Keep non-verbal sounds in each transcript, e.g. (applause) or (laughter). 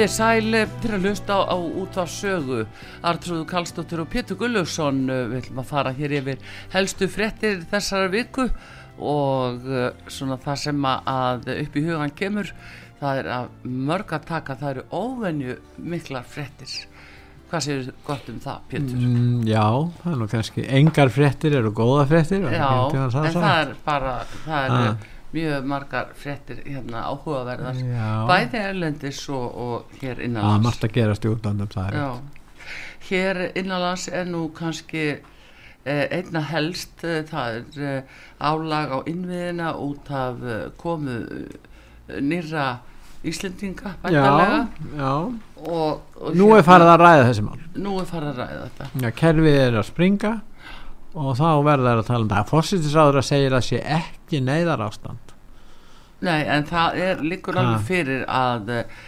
Þið sæl til að hlusta á, á útvar sögu. Artrúðu Kallstóttur og Pétur Gullarsson við ætlum að fara hér yfir helstu frettir þessara viku og uh, svona það sem að upp í hugan kemur það er að mörg að taka það eru óvenju miklar frettir hvað séu gott um það Pétur? Mm, já, það er nú kannski engar frettir eru góða frettir Já, en það er bara það er ah mjög margar frettir hérna áhugaverðar. Já. bæði erlendis og, og hér Það er innanlands margt að gerast í útlandum það er Já. hér innanlands er nú kannski eh, einna helst eh, það er eh, álag á innviðina út af eh, komu eh, nýra Íslendinga já, já. og, og Nú er farið að ræða þessi mál. Nú er farið að ræða þetta. Kerfið er að springa og þá verður það að tala um það Fórsýttisáður að segja að sé ekki neyðar ástand Nei, en það er líkur alveg fyrir að uh,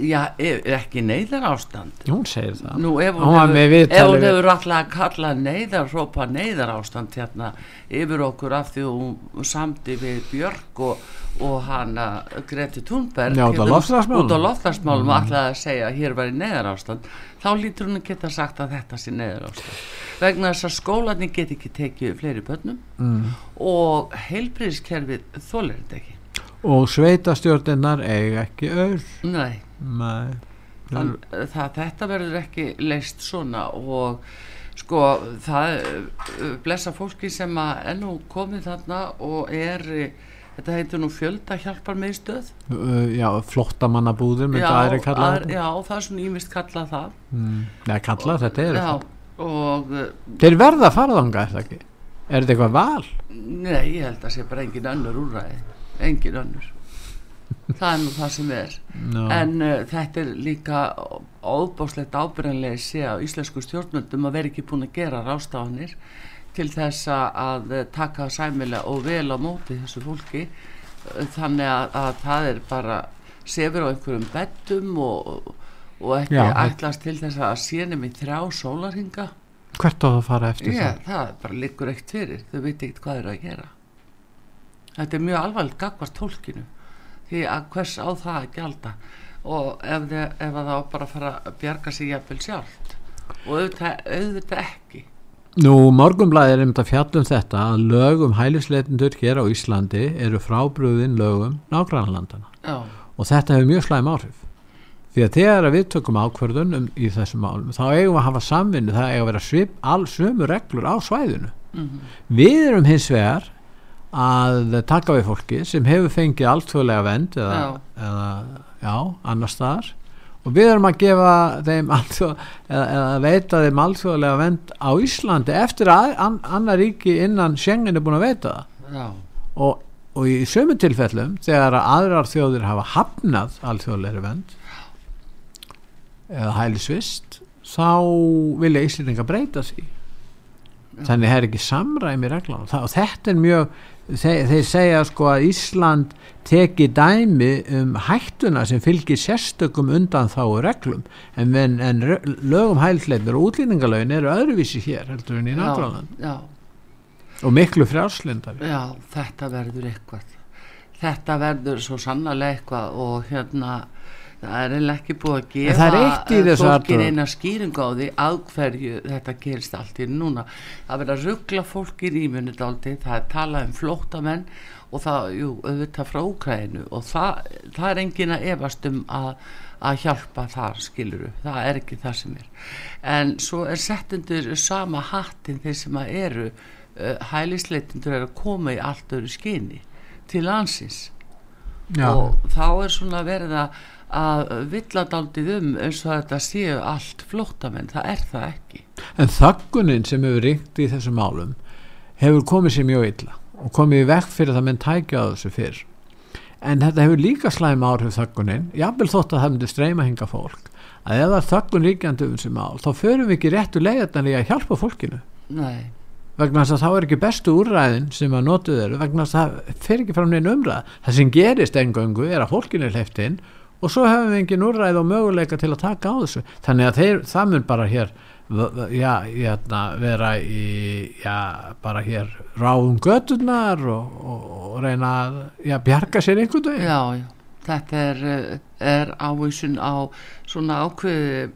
já, er er ekki neyðar ástand Hún segir það Nú, ef Hún hefur, hefur alltaf að kalla neyðar, hrópa neyðar ástand hérna yfir okkur af því hún samdi við Björk og, og hana Greti Thunberg Já, út af hérna, loftslagsmálum. út á loftlagsmálum Mhm. mm. alltaf að segja að hér var í neyðar ástand þá lítur hún að geta sagt að þetta sé neyðar ástand vegna þess að skólarnir get ekki tekið fleiri börnum mm. og heilbriðskerfið þólir þetta ekki og sveitastjórninnar eiga ekki Nei, Nei Þann, það, þetta verður ekki leist svona og sko það uh, blessa fólki sem að ennú komið þarna og er uh, þetta heitir nú fjölda hjálpar meðstöð Uh, já, flottamannabúður myndi aðri þetta já, það er svona ímist kallað það. Mm. Nei, kalla þetta er já, og Þeir verða að fara þanga, er það ekki? Er þetta eitthvað val? nei, ég held að sé bara engin önnur úrræði. Engin önnur það er nú það sem er No. en uh, þetta er líka óbáslegt ábyrjanleysi á íslensku stjórnmyndum að vera ekki búin að gera rástafanir til þess að, eh, taka sæmilega og vel á móti þessu fólki Eh, þannig að, að það er bara sefur á einhverjum beddum og, og ekki Já. ætlast til þess að sénum í þrjá sólarhinga Hvert á það að fara eftir Já, það? það bara liggur eitt fyrir þau veit ekkert hvað eru að gera þetta er mjög alvarlegt gagvart tólkinu því að hvers á það að gjalda? Og ef, þið, ef að það á bara að fara að bjarga sig jafnvel sjálft. Og auðvitað, auðvitað ekki. Nú, morgunblæði er einmitt að fjalla um þetta að lögum hælisleitindur hér á Íslandi eru frábrúðin lögum nágrannlandana já, og þetta hefur mjög slæm áhrif. Því að þegar við tökum ákvörðun um, í þessum málum þá eigum við að hafa samvinnu það eiga að vera svip, all sömu reglur á svæðinu. Mm við erum hins vegar að taka við fólki sem hefur fengið alþjóðlega vend eða, eða já, annar staðar. Og við erum að gefa þeim (laughs) eða, eða veita þeim alþjóðlega vend á Íslandi eftir að an, annar ríki innan Schengen er búin að veita það. Og, og í sömu tilfellum þegar að aðrar þjóðir hafa hafnað alþjóðlega vend eða hælisvist þá vilja Íslendinga breyta því. Þannig það er ekki samræmi Þa, og þetta er mjög þeir, þeir segja sko að Ísland teki dæmi um hættuna sem fylgir sérstökum undan þá reglum. En, en, en lögum hælsleitur og útlýningalögin eru öðruvísi hér heldur en í já, og miklu frjálslindari já, þetta verður eitthvað. Þetta verður svo sannarlega eitthvað og hérna það er eiginlega ekki búið að gefa eh, þessu fólki athugun. eina skýringu á því að hverju þetta gerist allt í núna. Það verður að ruggla fólk í rýmunu dálti, það er talað um flóttamenn og það, jú, auðvitað frá Úkræðinu og það, það er engin að efast um að, að hjálpa þar skiluru, það er ekki það sem er. En svo er sett undir sama hattin þeir sem að eru uh, hælisleitindur er að koma í allt öru skyni til landsins. Já, og þá er svona verið að að villadaldið um eins og þetta séu allt flóttamenn, það er það ekki. En þöggunin sem hefur ringt í þessum málum hefur komið sér mjög illa og komið í vekk fyrir það menn tækja á þessu fyrr. En þetta hefur líka slæm áhrif þöggunin, jáfnvel þótt að það myndi streyma hinga fólk, að ef það er þöggun ríkjandi um þessu mál, þá förum við ekki réttu leiðarnar í að hjálpa fólkinu. Nei, vegna þess að þá er ekki bestu úrræðin sem að notuð eru, vegna þess að það fer ekki fram neina umræð, það sem gerist engöngu er að fólkinu er hleyft inn og svo hefum við engin úrræð og möguleika til að taka á þessu, þannig að þeir, það mun bara hér já, hérna, vera í já, bara hér ráðum göturnar og, og, og reyna að já, bjarga sér einhvern veginn. Já, já. Þetta er, er ávísun á svona ákveði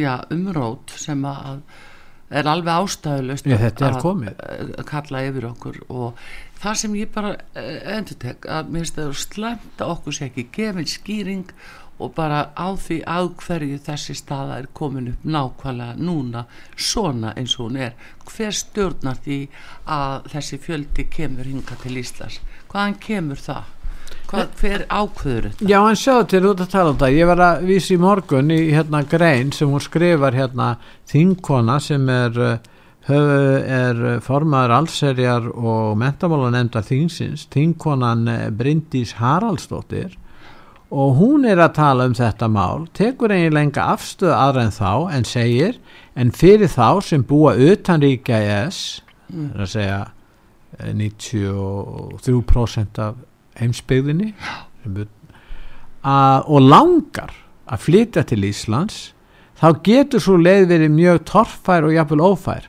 já, umrót sem að er alveg er komið. að kalla yfir okkur. Og það sem ég bara endur tek að mér finnst það að okkur sé ekki gefin skýring og bara á því að hverju þessi staða er komin upp nákvæmlega núna svona eins og hún er. Hver stjórnar því að þessi fjöldi kemur hinga til Íslands? Hvaðan kemur það Hvað, hver ákveður þetta? Já, en sjáðu til út að tala um það. Ég var að vísa í morgun í hérna grein sem hún skrifar hérna þingkona sem er höf, er formaður allserjar og mentamálanemndar þingsins þingkonan eh, Bryndís Haraldsdóttir. Og hún er að tala um þetta mál tekur eiginlega enga afstöðu aðra en þá en segir en fyrir þá sem búa utan ríkja ES Mm. er að segja eh, 93% af að, og langar að flytja til Íslands þá getur svo leið verið mjög torfær og jafnvel ófær.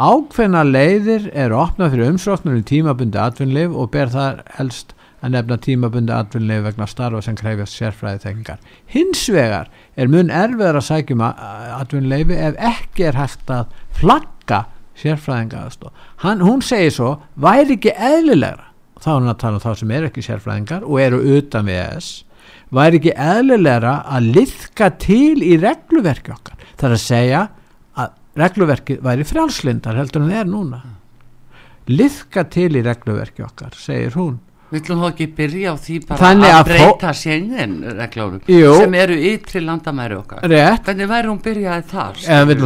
Ákveðna leiðir eru opnað fyrir umsóknur um tímabundi atvinnleif og ber það helst að nefna tímabundi atvinnleif vegna starfa sem krefjast sérfræði þengar hins vegar er mun erfiðar að sækjum atvinnleifi ef ekki er hægt að flagga sérfræðinga aðstof hún segir svo, væri ekki eðlilegra þá er hann að tala um þá sem eru ekki sérfræðingar og eru utan við ES væri ekki eðlilegra að liðka til í regluverki okkar? Það er að segja að regluverki væri frjálslindar heldur en það er núna. Liðka til í regluverki okkar segir hún. Villum þá ekki byrja á því bara Þannig að, breyta sjengen reglórum Jú. sem eru ytri landamæri okkar? Rétt. Hvernig væri hún byrjaði þar?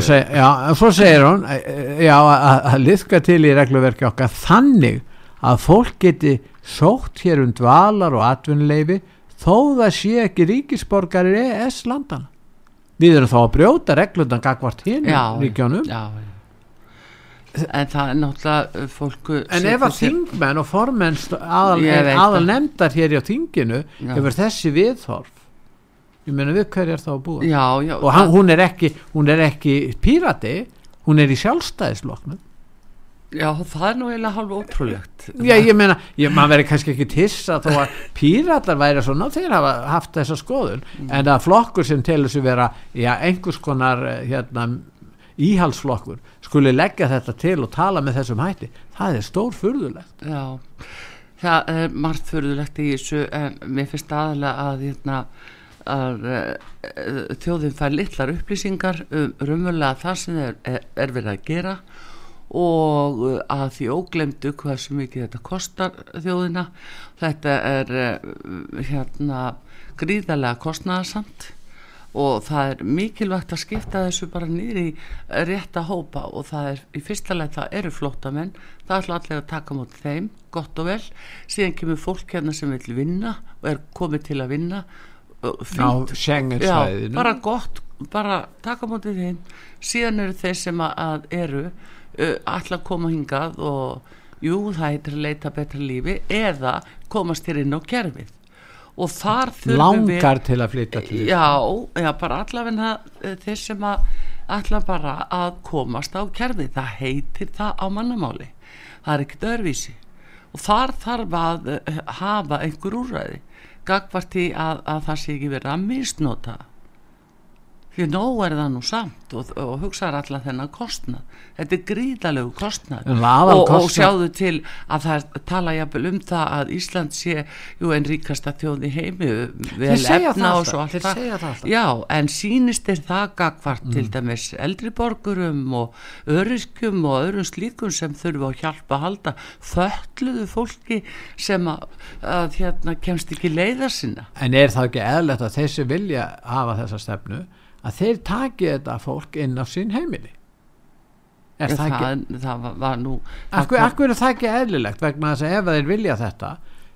segja, já, svo segir hún eh, eh, já, að, að liðka til í regluverki okkar þannig að fólk geti sótt hér um dvalar og atvinnuleifi þó það sé ekki ríkisborgarir ES landana við erum þá að brjóta reglundan gagvart hinn ríkjónum já, já. En það er náttúrulega fólku en ef að þingmenn og formenn aðal, aðal nefndar hér á þinginu hefur þessi viðhorf. Ég meina við hverju er þá að búa? Já, já, og hann, hún, er ekki, hún er ekki pírati hún er í sjálfstæðisloknum já, það er nú eiginlega hálf ótrúlegt. Já, ég meina, maður verið kannski ekki tissa þó að píratar væri svona þeir hafa haft þessa skoðun en að flokkur sem telur sig vera já, einhvers konar eh, hérna, íhalsflokkur skuli leggja þetta til og tala með þessum hætti það er stór furðulegt Já, það er margt förðulegt í þessu en mér finnst aðalega að, hérna, að uh, þjóðin fær litlar upplýsingar um raunverulega það sem er, er, er verið að gera og uh, að því óglemdu hversu mikið þetta kostar þjóðina. Þetta er uh, hérna gríðarlega kostnaðarsamt og það er mikilvægt að skipta þessu bara niður í rétta hópa og það er í fyrsta leið það eru flóttamenn það ætla allir að taka mót þeim gott og vel, síðan kemur fólk hérna sem vil vinna og er komið til að vinna og á fínt, já, bara gott bara taka mótið þeim. Síðan eru þeir sem að, að eru uh, ætla að koma hingað og jú, það heitir að leita betra lífi eða komast hér inn á kerfið. Og þar þurfum við langar til að flytja til Íslands. Já, já, bara allavegna eh, þeir sem að ætla bara að komast á kerfi, það heitir það á mannamáli, það er ekkert öðruvísi. Og þar þarf að eh, hafa einhver úrræði gagvart í að, að það sé ekki verið að misnota því nóg er það nú samt og, og hugsaður allar þennan kostnað þetta er gríðalegu kostnað og, og sjáðu til að það tala jafnvel um það að Ísland sé jú en ríkasta þjóð í heimi vel efna og svo allt það. það já, en sínist er það gagvart Mm. til dæmis eldriborgurum og öryrkjum og öðrum slíkum sem þurfa að hjálpa að halda fölluðu fólki sem að, að hérna kemst ekki leiða sinna En er það ekki eðlert að sem vilja hafa þessa stefnu að þeir taki þetta fólk inn á sín heimili? Er það, það, ekki? það, var, nú Akkur, akkur er það ekki eðlilegt vegna þess að ef þeir vilja þetta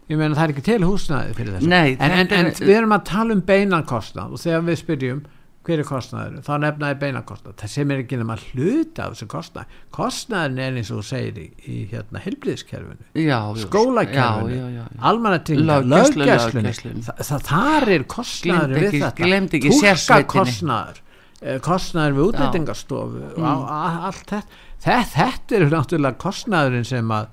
ég meina það er ekki til húsnæði fyrir þessu Nei, en, en, en við erum að tala um beinan kostnað og þegar við spyrjum hver er kostnaður þá nefnaði beinan kostnað það sem er ekki nema hluta af þessu kostnað kostnaðin er eins og þú segir í, í hérna helbriðskerfinu skólakerfinu, almannatinga, það, þar er kostnaður Gleymdu við þetta. sérsveitinni. kostnaður kostnaður við útlendingastofu Mm. og á- allt þetta. Þetta, er náttúrulega kostnaðurinn sem að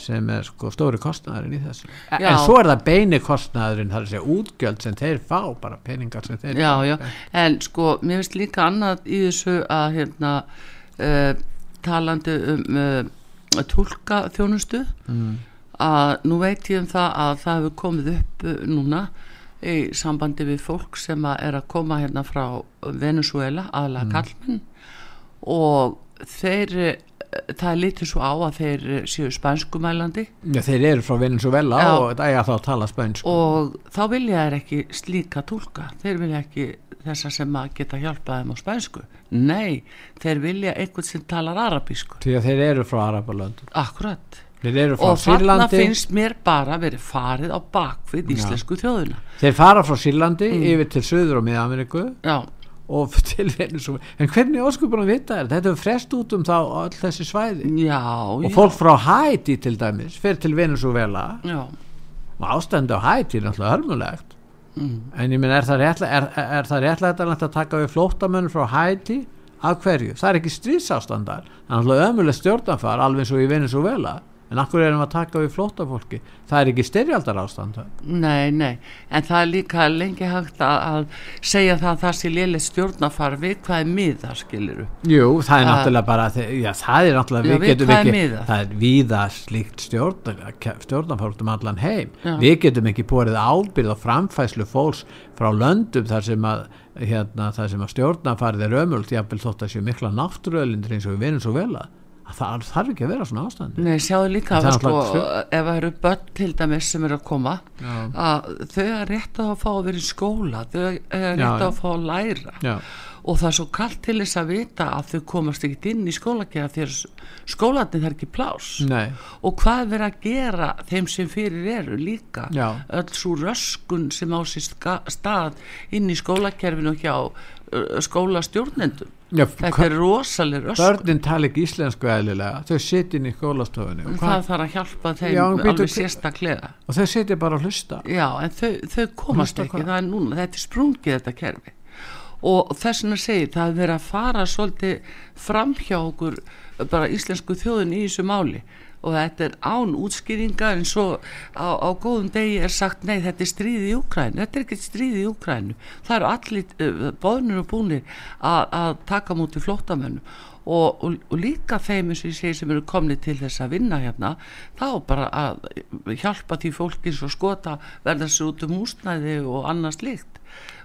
sem er sko stóri kostnaðurinn í þessu en, Já. en svo er það beini kostnaðurinn það er að segja útgjöld sem þeir fá bara peningar sem þeir já, fá já, en sko mér finnst líka annað í þessu að hérna uh, talandi um uh, tólka þjónustu mm. að nú veit ég um það að það hefur komið upp uh, núna í sambandi við fólk sem að er að koma hérna frá Venezuela aðlega Mm. kallmenn og þeir það litið svo á að þeir séu spænskumælandi. Já, þeir eru frá Venezuela Já. og það er þá að tala spönsku og þá vilja þær ekki slíka tólka þeir vilja ekki þessa sem að geta hjálpað þeim á spænsku. Nei, þeir vilja einhvern sem talar arabísku. Því að þeir eru frá Arabalönd akkurat. Þeir og þarna finnst mér bara verið farið á bakvið íslensku þjóðuna þeir fara frá Sýrlandi Mm. yfir til Suður og Miða-Ameríku já, og (laughs) til Venezuela en hvernig óskupur að vita er þetta er frest út um þá öll þessi svæði. Já, og já, fólk frá Haiti til dæmis fer til Venezuela já. Og ástandi á Haiti er náttúrulega hörmulegt. Mm. en ég minn er það réttlega að taka við flóttamönnum frá Haiti? Af hverju, það er ekki stríðsástandar það er náttúrulega ömuleg stjórnanfar alveg eins og í Venezuela en akkur erum við að taka við flóttafólki? Það er ekki styrjaldar ástandar Nei, nei, en það er líka lengi hægt að, að segja það að það sé lélega stjórnafar við hvað er miða, skiliru. Jú, það er Að- náttúrulega bara já, það er náttúrulega, Já, við við getum ekki það er víða slíkt stjórn stjórnanfólk um allan heim. Já. við getum ekki borið ábyrð og framfæslu fólks frá löndum þar sem að hérna, þar sem að stjórnafarið er ömult, jáfnvel þótt að séu mikla náttúruölindir eins og við vinum svo vel að það þarf ekki að vera svona ástandi Nei, sjáðu líka að sko, ef það eru börn til dæmis sem eru að koma, Já. að þau er rétt að fá að vera í skóla, þau er rétt Já, að já. fá að læra. Já, og það er svo kallt til þess að vita að þau komast ekki inn í að skólarnir það er ekki plás nei, og hvað er verið að gera þeim sem fyrir eru líka? Öll svo röskun sem á sér stað inn í skólakerfinu hjá uh, skólastjórnendum já þetta er rosaleg röskun börnin tala ekki íslensku eðlilega. Þau sitja inn í skólastofunni. Og, það hvað- þarf að hjálpa þeim Já, alveg sérstaklega. Og þau sitja bara að hlusta. Já en þau, þau komast Hlusta ekki. er núna, þetta er sprungið þetta kerfi. Og þess vegna segir það er verið að fara svolítið fram hjá okkur bara íslensku þjóðin í þessu máli og þetta er án útskýringa en svo á, á góðum degi er sagt nei þetta er stríð í Úkrænu þetta er ekki stríð í Úkrænu það eru allir uh, boðnir og búnir að, taka múti flóttamönnum. Og, og, og líka þeim eins og ég segi sem eru komni til þess að vinna hérna þá bara að hjálpa því fólki svo skota verða sér út um húsnæði og annað slíkt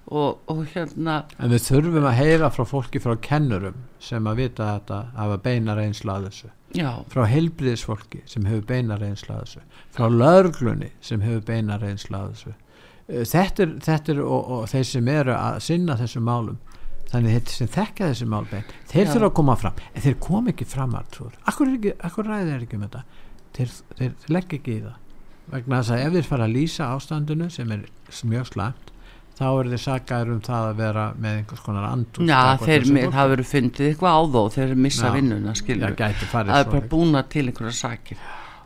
og, og hérna en við þurfum að heyra frá fólki frá kennurum sem að vita þetta hafa beina reynsla að þessu. Já, frá heilbriðisfólki sem hefur beina reynsla að þessu. Frá lörglunni sem hefur beina reynsla að þessu. Eh, þetta er, þetta er og, og þeir sem eru að sinna þessum málum þannig þeir sem þekka þessi mál bein þeir þurfa að koma fram. En þeir kom ekki fram artrúr akkur, er akkur ræðir þeir ekki um þetta? Þeir, þeir legg ekki í það. Vegna þess að ef þeir fara að lýsa ástandinu sem er mjög slæmt þá eru þeir sagaður um það að vera með einhvers konar andúð já þeir, með, það verður fundið eitthvað á þó þeir missa vinnuna farið það er bara búna til einhverja sakir.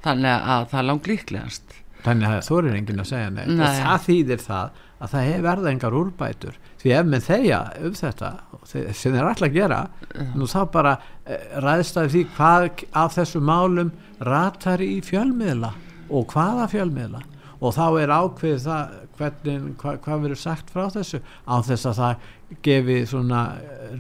Þannig að það er langt líklegast. Þannig að þú er enginn að segja neitt. Nei. og það þýðir það að það verða engar úrbætur. Því ef menn þegja um þetta sem þeir að gera nú þá bara eh, ræðst að því hvað af þessu málum ratar í fjölmiðla og hvaða fjölmiðla og þá er ákveðið það hvernig, hva, hvað verður sagt frá þessu á þess að það gefi svona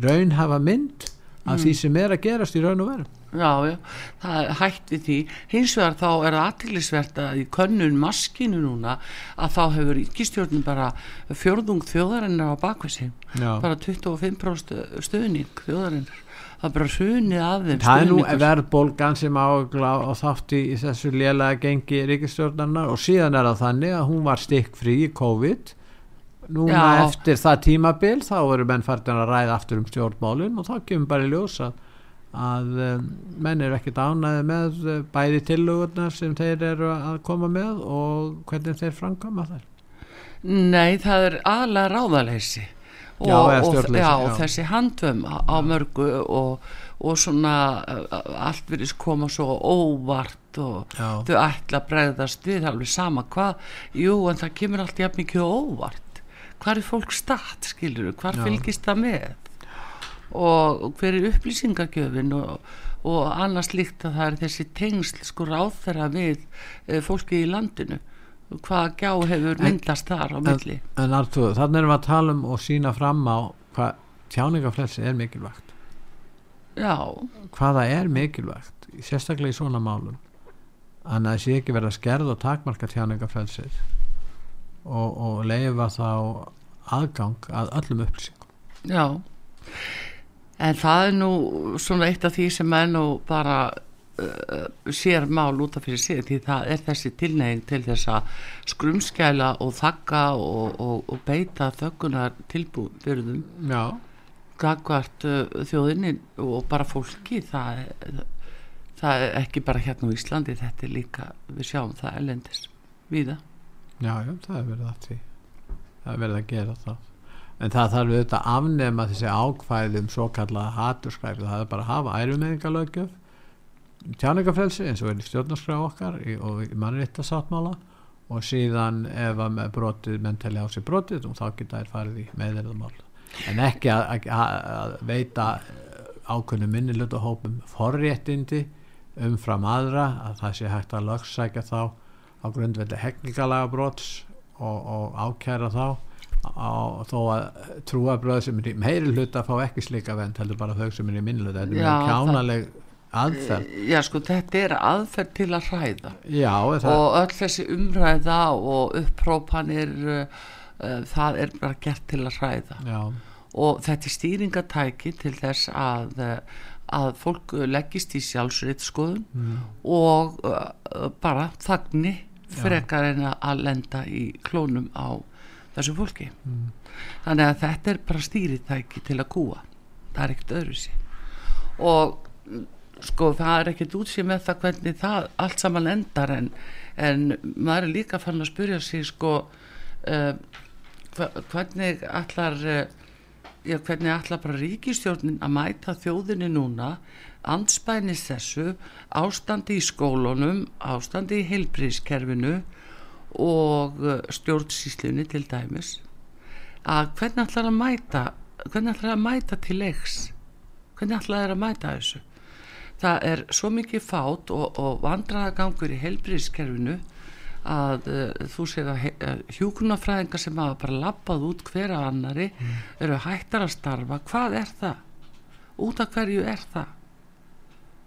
raunhafa mynd af Mm. því sem er að gerast í raun og veru Já, já, það við því. Hins vegar þá er það aðtillisvert að í könnun maskinu núna að þá hefur ríkistjórnum bara fjörðung þjóðarinnar á bakvið Já. bara 25% stuðning þjóðarinnar. Það bara hrunið af þeim Það er nú verðbólgan sem ágla og þátt í, þessu lélega gengi ríkistjórnarnar og síðan er það þannig að hún var stikkfrí í COVID. Núna Já. eftir það tímabil þá eru menn færðin að ræða aftur um stjórnmálin og þá kemur bara í ljós að, um, menn eru ekkert ánæði með uh, bæði tillögurnar sem þeir eru að koma með og hvernig þeir framkama þær. Nei, það er aðlega ráðaleysi og, Já, og, já, já. þessi handvömm á, mörgu og, og svona uh, allt virðist koma svo óvart og Já. þau ætla að bregðast við alveg sama hvað jú, en það kemur allt jafn mikið óvart hvar er fólk statt, skilur hvar Já. fylgist það með og og hver er upplýsingagjöfin og, og annars líkt að það er þessi tengsl sko ráþæra við e, fólki í landinu hvað gjá hefur myndast þar á milli? En Artur, þannig erum við að tala um og sína fram á hvað tjáningaflelsi er mikilvægt. Já, hvaða er mikilvægt sérstaklega í svona málum? Þannig að sé ekki verið að skerða og takmarka tjáningafrelsið og, og leifa þá aðgang að öllum upplýsingum. Já. En það er nú svona eitt af því sem er nú bara uh, sér mál út af fyrir sig því það er þessi tilneying til þess að skrumskæla og þakka og, og, og beita þöggunar tilbúðurðum gagvart uh, þjóðinni og bara fólki. Það er, það er ekki bara hérna á Íslandi þetta er líka, við sjáum það elendis víða. Já, já, það er verið að því það er verið að gera það. En það þarf auðvitað að afnema þessi ákvæði um svo kallaða haturskræfi það er bara að hafa ærumeðingalöggjöf tjáningafrelsi eins og er í stjórnarskrá okkar og í mannréttasáttmála og síðan ef að brotið menn telja á sig brotið og þá geta þær farið í meðverðamál en ekki að, að, að veita ákveðnum minniluta hópum forréttindi umfram aðra að það sé hægt að lögsækja þá á grundveldi hekningalaga brots og, og ákæra þá. Á, þó að trúabröð sem er í meiri hluta fá ekki slika vend heldur bara þau sem er í minni hluta þetta er mjög kjánaleg aðferð. Já sko þetta er aðferð til að hræða. Já, og öll þessi umræða og upprópanir uh, uh, það er bara gert til að hræða. Já, og þetta er stýringatæki til þess að, að fólk leggist í sjálfsreitskoðun mm, og uh, bara þagni frekar en að lenda í klónum á þessu fólki. Mm, þannig að þetta er bara stýritæki til að kúa það er ekkert öðru sér og sko það er ekkert útsýð með það hvernig það allt saman endar en, en maður er líka fann að spyrja sig sko uh, hvernig allar uh, já, hvernig allar bara ríkistjórnin að mæta þjóðinni núna anspænis þessu ástandi í skólunum ástandi í heilbríðskerfinu og uh, stjórnsýslunni til dæmis að hvernig ætlar að mæta hvernig ætlar að mæta til leiks? Hvernig ætlar að mæta þessu það er svo mikið fát og, og vandraðagangur í heilbríðskerfinu að uh, þú sér að uh, hjúkunarfræðingar sem hafa bara lappað út hver að annari eru hættar að starfa hvað er það? út af hverju er það?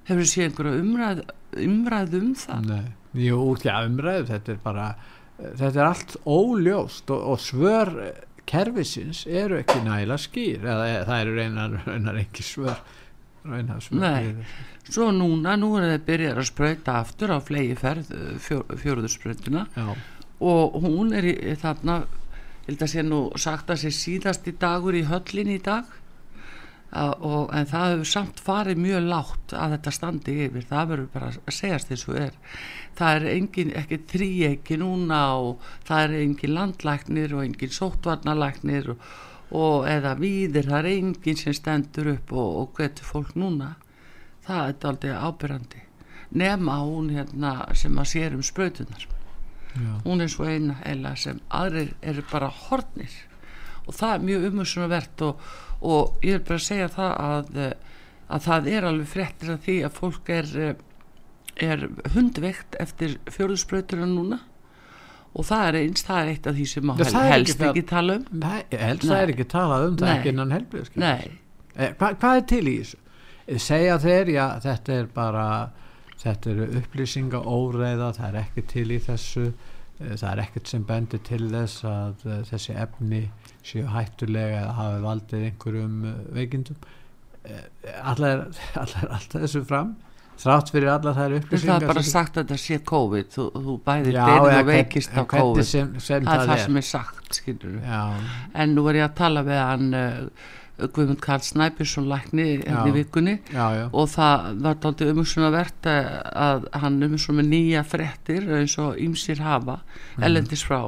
hefur séð einhverja umræð, umræð um það? nei, jú, já, umræðu þetta er bara, þetta er allt óljóst og, og svör kerfisins eru ekki nægilega skýr eða það eru reynar, reynar ekki svör Nei. Svo núna, nú er þeir byrjar að sprauta aftur á flegi ferð fjó, fjóruðursprautuna já, og hún er í, þarna held að sé nú sagt að sé síðasti dagur í höllin í dag. Að, og, en það hefur samt farið mjög látt að þetta standi yfir. Það verður bara að segjast þess og er. Það er engin, ekki þríeiki núna og það er engin landlæknir og engin sóttvarnalæknir og, og eða víðir það er engin sem stendur upp og, og hvetur fólk núna. Það er aldrei ábyrrandi nema hún hérna sem að sér um sprautunar já, hún er svo eina eila sem aðrir eru bara hornir og það er mjög umhersunarvert og, og ég vil bara segja það að, eh, að það er alveg fréttir af því að fólk er, eh, er hundveikt eftir fjóðusbrauturinn núna og það er eins, það er eitt af því sem Já, hel, það ekki helst það- ekki tala um Nei, helst það Nei. er ekki talað um það Nei. ekki innan helbriðskip nei, Eh, Hva, hvað er til í þessu? Eh, Segja þeir, já, þetta er bara þetta eru upplýsinga óreiða, það er ekki til í þessu eh, það er ekkert sem bendir til þess að uh, þessi efni séu hættulega eða hafi valdið einhverjum veikindum allar, (laughs) allar, allar þessu fram þrátt fyrir allar þær það upplýsingar er bara sagt að þetta sé COVID. Þú, þú bæðir eða og veikist á COVID. sem, sem það er það er. sem er sagt en nú er ég að tala við hann uh, Guðmund Karl Snæbjörnsson lækni hérna í Já. vikunni. Já, já, og það var dálítið umhersunavert að hann umhersun með nýja frettir eins og ýmsir hafa Mhm. ellendis frá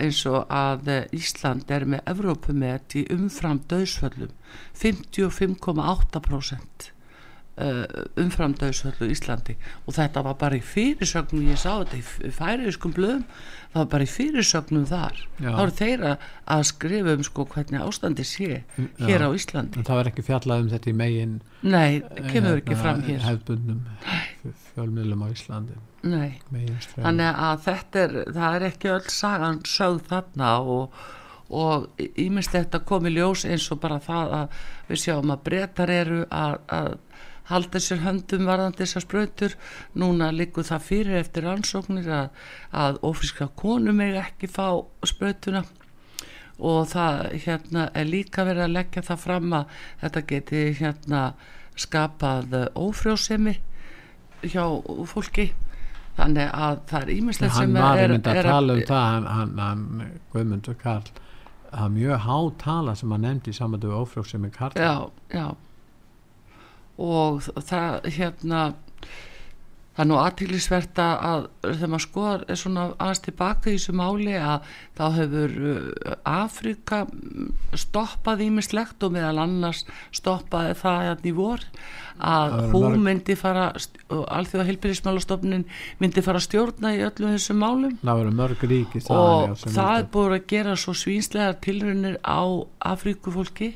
eins og að eh, Ísland er með Evrópumet í umfram döðsföllum 55,8% umfram döðsföllu í Íslandi. Og þetta var bara í fyrirsögnum ég sá þetta í færiðskum blöðum það var bara í fyrirsögnum þar. Já. þá eru þeir að- skrifa um sko hvernig ástandi sé hér á Íslandi. En það var ekki fjallað um þetta í megin nei, kemur ekki hérna, fram hér. hefðbundnum fjölmiðlum á Íslandi. Nei. Þannig að þetta er það er ekki öll sagan sögð þarna og, og ímest þetta kom í ljós eins og bara það að við sjáum að breytar eru að, að halda sér höndum varðandi þessar sprautur. Núna liggur það fyrir eftir rannsóknir að, að ofriska konu meg ekki fá sprautuna. Og það hérna er líka verið að leggja það fram að þetta geti hérna skapað ófrjósemi hjá fólki. Þannig að það er ímislegt hann sem var er, einmitt að er tala um það hann, hann, hann Guðmundur Karl það er mjög há tala sem hann nefndi í samandu við ófrjóksemi Karl já, já og það hérna það er nú aðtýrlisvert að þegar maður skoðar er svona aðeins tilbaka í þessu máli að þá hefur uh, Afrika mm, stoppað ímislegt og meðal annars stoppaði það hérna í vor að hún myndi fara og alþjóða heilbyrðismálastofnin myndi fara að stjórna í öllum þessum málum. Ríki og það er búið að gera svo svínslegar tilraunir á Afríkufólki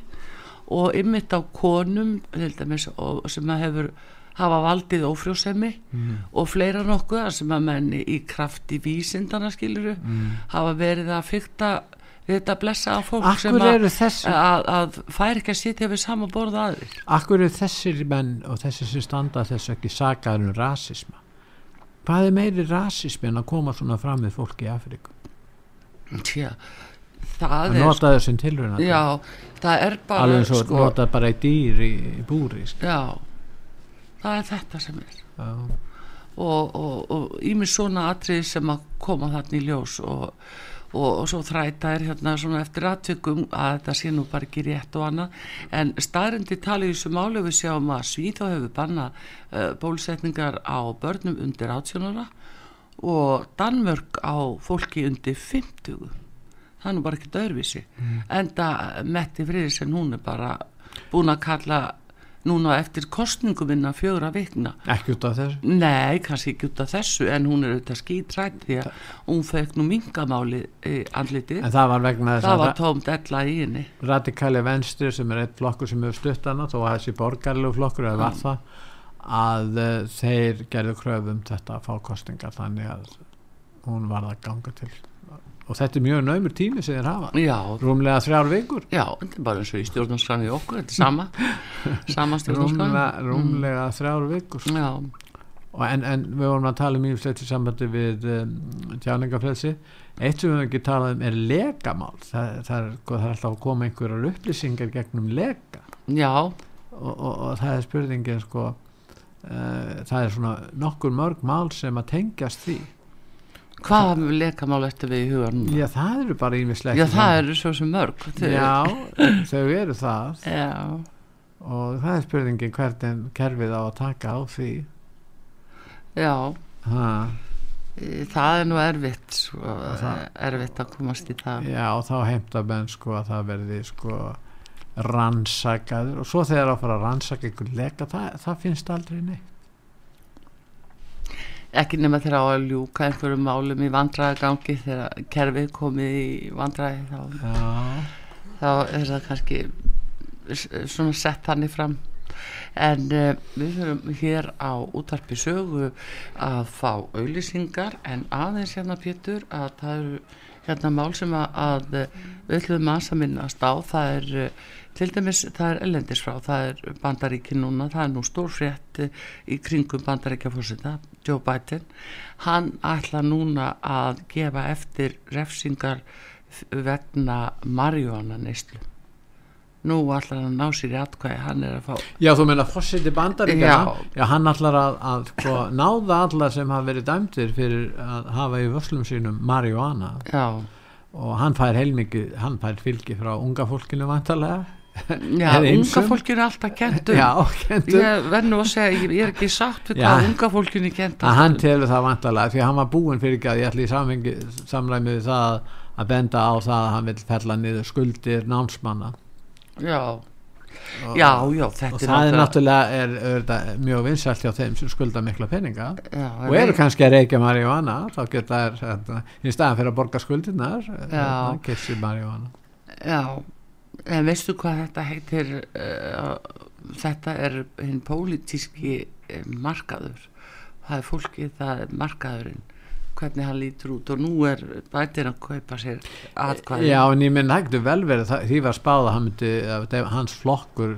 og ymmit á konum dæmis, og, sem hefur hafa valdið ófrjósemi Mm. og fleira nokkuð sem að menni í krafti vísindana skiluru Mm. hafa verið að fykta við þetta blessa á fólk Akkur sem að, að, að fær ekki að sitja við sama borða aðrir Akkur eru þessir menn og þessir sem standa þessu ekki sagaður um rasisma hvað er meiri rasismi en að koma svona fram við fólki í Afríku Tjá, það er nota þessum tilruna já, það er bara alveg eins og sko, nota bara í dýr í, í búri sko. já, það er þetta sem er Já. og, ímis svona atrið sem að koma þarna í ljós og, og, og svo þræta er hérna svona eftir atvikum að þetta sé nú bara ekki rétt og annað en staðrendi tali í þessu máli við sjáum að Svíþá hefur banna uh, bólusetningar á börnum undir 18 ára og Danmörk á fólki undir 50 það nú bara ekki dörfisi mm. enda Metti Friðisen hún er bara búin að kalla núna eftir kostningum innan fjögra vikna. Ekki út af þessu? Nei, kannski ekki út af þessu en hún er auðvitað skítrætt því að hún fekk nú mingamáli í andlitið. En það var vegna þess það að var tómt ella í henni. Radikali venstri sem er eitt flokkur sem hefur stutt hana þó að þessi borgarlegu flokkur eða var það að uh, þeir gerðu kröfum þetta að fá kostingar þannig að hún var að ganga til og þetta er mjög naumur tími sem þeir hafa. Já, rúmlega þrjár vikur. Já, þetta er bara eins og í stjórnarskrani í okkur, þetta er sama. (laughs) Sama rúmlega, stjórnarskrani rúmlega þrjár vikur. En, en við vorum að tala um íflegt í sambandi við um, tjáningafrelsi eitt sem við höfum ekki talað um er legamál það, það, er, sko, það er alltaf að koma einhverjar upplýsingar gegnum lega já, og, og, og það er spurningin sko uh, það er svona nokkur mörg mál sem að tengjast því hvað lekamál eftir við í huga núna? já það eru bara ímislegt Já, það eru svo sem mörg já, þau eru það. Já, og það er spurningin hvernig kerfið á að taka á því. Já. Ha, það er nú erfitt svo, það- erfitt að komast í það. Já og þá heimta menn sko að það verði sko rannsakaður og svo þegar að fara að rannsaka ykkur leka það, það finnst aldrei neitt ekki nema þegar á að ljúka einhverjum málum í vandræðagangi þegar kerfið komið í vandræði þá já, þá er það kannski svona sett þannig fram. En uh, við höfum hér á útarpi sögu að fá auðlýsingar en aðeins hérna Pétur að það eru hérna mál sem að, að við ætlum að minnast á. Það er uh, til dæmis það er ellendis frá það er bandaríki núna, það er nú stórfrétt í kringum bandaríkja fórsita Joe Biden. Hann ætla núna að gefa eftir refsingar vegna Marjóna neyslu nú ætlar hann að ná sér í atkvæði hann er að fá Já þú meina fórsiti bandaríkjana já. já hann ætlar að, að sko, (laughs) náða allar sem hafa verið dæmtir fyrir að hafa í vöslum sínum Marjóna og hann fær heilmikið hann fær fylgi frá unga fólkinu vantarlega Já, unga fólkinu er alltaf kentur Já, kentur Ég verður nú að segja, ég, er ekki sagt við hvað unga fólkinu kentur Hann telur það vantarlega því að hann var búin fyrir ekki að ég ætli í samræmið það að benda á það að hann vil fella niður skuldir námsmanna. Já, og, já, já og það er náttúrulega er, er, er mjög vinsælt hjá þeim sem skulda mikla peninga. Já, og eru kannski að reykja marihuana þá geta þær hérna, í staðan fyrir að borga skuldirnar hérna, kissi marihuana. Já, en veistu hvað þetta heitir uh, þetta er hinn pólitíski uh, markaður. Það er fólkið, það er markaðurinn hvernig hann lítur út. Og nú er bætir að kaupa sér aðkvæði Já en ég minn hægtu vel verið því var spáð að myndi, hans flokkur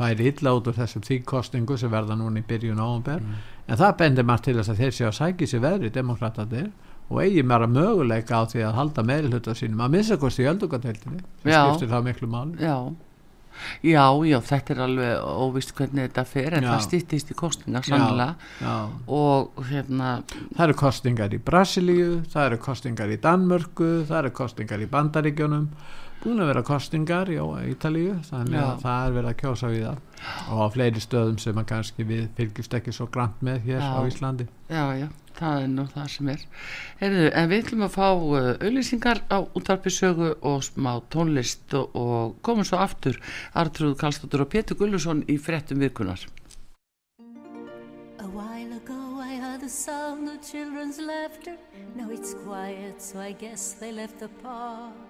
færi illa út úr þessum þýkkostingu sem verða núna í byrjun áhumbur mm. en það bendir maður til þess að þeir sé að sækja sér veðri demokratatir og eigi mér að möguleika á því að halda meðl hluta sínum að missa kosti í öldungatöldinni það skiptir þá miklu máli. Já. Já, já, þetta er alveg óvist hvernig þetta fer en já. það stýttist í kostingar sannlega og hérna Það eru kostingar í Brasilíu það eru kostingar í Danmörku það eru kostingar í Bandaríkjónum búin að vera kostingar í Ítalíu þannig að það er verið að kjósa við það. Og á fleiri stöðum sem að kannski við fylgjumst ekki svo grant með hér já. á Íslandi. Já, já það er nú það sem er. Heyrðu, en við ætlum að fá uh, auðlýsingar á útarpisögu og smá tónlist og, og komum svo aftur. Artrúð Kallstóttur og Pétur Gullusson í frettum vikunar A while ago I heard the sound of children's laughter. Now it's quiet so I guess they left the park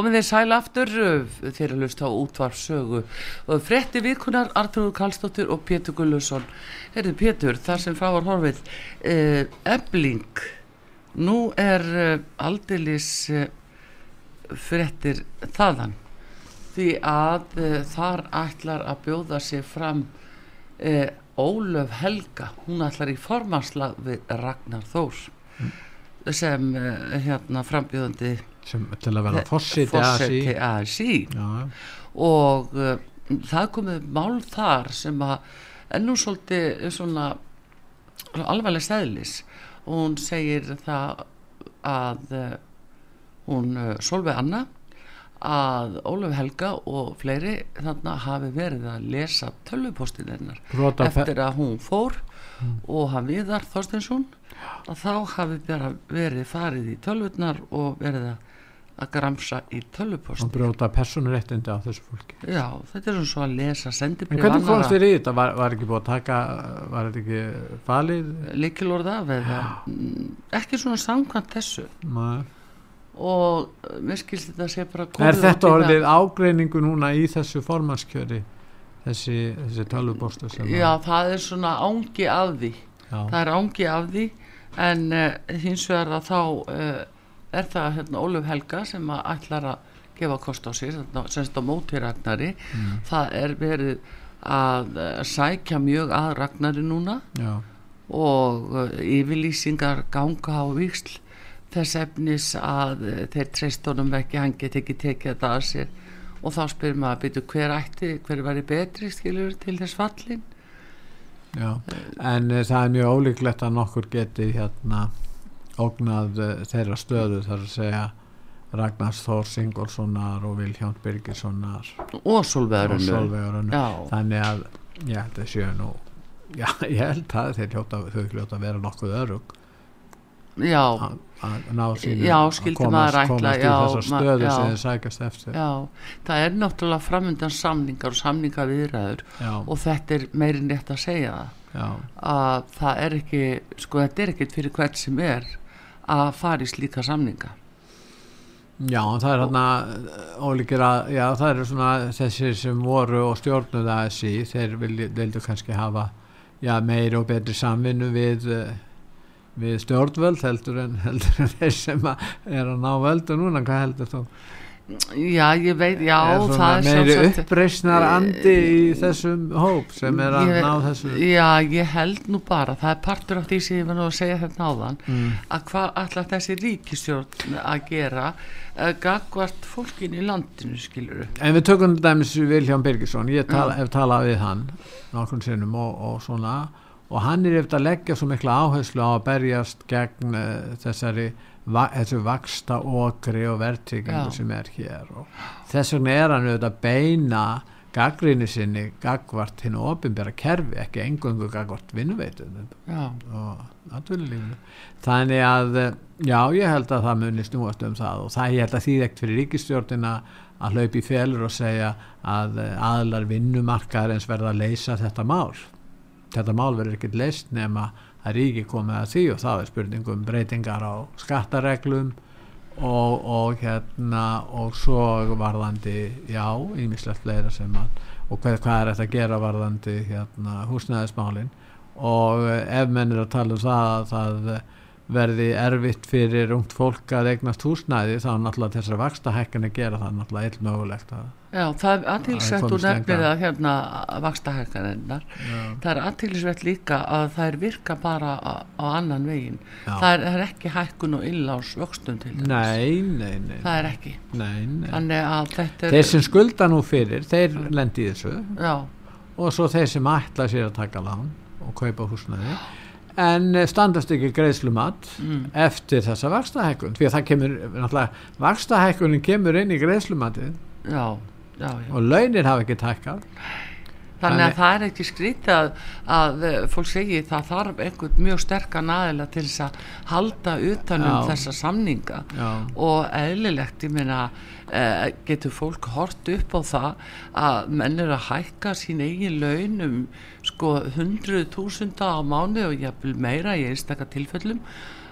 Komið þið sæl aftur þegar að lusta á útvarpsögu og frétti vikunar Artur Kallstóttir og Pétur Gullusson Herðu Pétur, þar sem frá var horfið Ebling nú er aldeilis uh, fréttir þaðan. Því að þar ætlar að bjóða sig fram Ólöf Helga. Hún ætlar í formanslag við Ragnar Þórs sem uh, hérna frambjóðandi sem til að vera fórsiti ASI ASI og uh, það komið mál þar sem að ennú svolítið svona alvarleg stæðlis og hún segir það að uh, hún uh, Solveig Anna að Ólaf Helga og fleiri þarna hafi verið að lesa tölvupóstinn hennar eftir að hún fór og hann viðar Þorstinsson að þá hafi bara verið farið í tölvurnar og verið að, að gramsa í og tölvupost brota personuréttindi á þessu fólki já, þetta er svona svo að lesa en sendibrif hvernig komast þér í þetta? Var, var ekki búið að taka var þetta ekki falið? líkilorð af eða mm, ekki svona samkvæmt þessu Nei. og uh, mér skilst þetta sé bara er þetta orðið ágreiningu núna í þessu formannskjöri þessi, þessi það. já, það er svona ángi af því já, það er ángi af því en uh, hins vegar að þá uh, er það hérna Óluf Helga sem að ætlar að gefa kost á sér semst á móti Ragnari Mm. það er verið að uh, sækja mjög að Ragnari núna já, og uh, yfirlýsingar ganga á vísl þess efnis að uh, þeir treyst honum ekki, hann get ekki tekið þetta að sér og þá spyrir maður að byrja hver ætti, hver væri betri skilur til þess fallin já. en það er mjög ólíklegt að nokkur geti hérna ógnað uh, þeirra stöðu þar að segja Ragnars Þór Singolsonar og Vilhján Birgissonar. Og já, þannig að ég held að séu nú já, (laughs) ég held að þeir hljóta, þau hljóta að vera nokkuð örug já, að að ná sínu Já, komast, maður ætla, já, þessa ma- stöðu já. sem þeir sækast eftir. Já. Það er náttúrulega framöndan samningar og samningar viðræður já, og þetta er meirinn rétt að segja það já, að það er ekki sko þetta er ekkit fyrir hvert sem er að fara í slíka samninga já, það er hérna ólíkir að, já, það eru svona þessir sem voru og stjórnuð ASI þeir vildu kannski hafa já, meiri og betri samvinnu við eh, við stjórnvöld heldur en, (laughs) heldur en þeir sem er að ná völdu núna, hvað heldur þú? Já ég veit, já er það er meiri sjálfsagt- uppreisnar andi í þessum hóp sem er að Ég- ná þessu já ég held nú bara það er partur af því sem ég var nú að segja þetta áðan mm. að hvað ætla þessi ríkistjórn að gera uh, gagvart fólkin í landinu skiluru En við tökum dæmis Vilján Birgisson, ég tala, Já. hef talað við hann nokkur sinnum og, og svona og hann er eftir að leggja svo mikla áherslu á að berjast gegn uh, þessari va þessu vaksta okri og verðtryggingu Já. sem er hér og þess vegna er hann auðvitað að beina gaggrinni sinni gagvart hinn ofinbæra kerfi, ekki engungu gagvart vinnuveitum já, og atvinnulífinu. Þannig að já ég held að það muni snúast um það og það ég held að því ekkert fyrir ríkistjórnina að hlaupa í félur og segja að eh, aðlar vinnumarkaðar eins verða að leysa þetta mál þetta mál verður ekkert leist nema að ríki komið að því og það er spurningum breytingar á skattareglum og, og hérna og svo varðandi já, ímislegt fleira sem að og hvað, hvað er þetta að gera varðandi hérna húsnæðismálin. Og ef menn er að tala um það að það verði erfitt fyrir ungt fólk að eignast húsnæði þá er náttúrulega þessar vaksta hækkan að gera það náttúrulega illmögulegt að já það er aðtilsvert og nefnir að hérna vakstahækkaninnar það er aðtilsvert líka að það er virka bara á, á annan vegin það er, það er ekki hækkun og illás vöxtum til dæmis. nei, nei, nei, það er ekki. Nei, nei. er þeir sem skulda nú fyrir þeir lendi í þessu. Já, og svo þeir sem ætla sér að taka lán og kaupa húsnæði en standast ekki greiðslumat mm, eftir þessa vakstahækkun því að það kemur, náttúrulega vakstahækkunin kemur inn í greiðslumatið já, já, já. og launir hafa ekki tækkað Þannig að það er ekki skrítið að, að eh, fólk segi það þarf einhvern mjög sterkan aðila til þess að halda utanum þessa samninga Já. og eðlilegt, ég meina eh, getur fólk hort upp á það að menn eru að hækka sín eigin laun um sko hundruð túsunda á mánu og jafnvel meira í einstakka tilfellum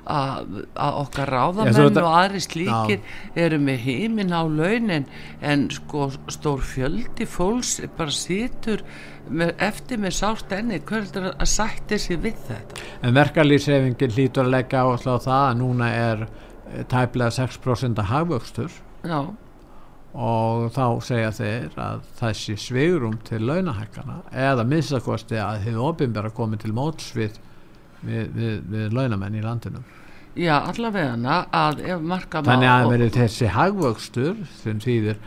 að, okkar ráðamenn og aðri slíkir eru með heiminn á laun en, sko stór fjöldi fólks bara situr með, eftir með sárt enni. Hvernig að sætti sig við þetta? En verkalýsreifingin hlýtur að leggja áherslu á það að núna er tæplega 6% hagvöxtur. Já, og þá segja þeir að þessi svigrum til launahækana eða minnstakosti að þið opinbera komið til móts við, við, við, launamenn í landinu. já allavega að ef marka Þannig að verið þessi hagvöxtur sem þýðir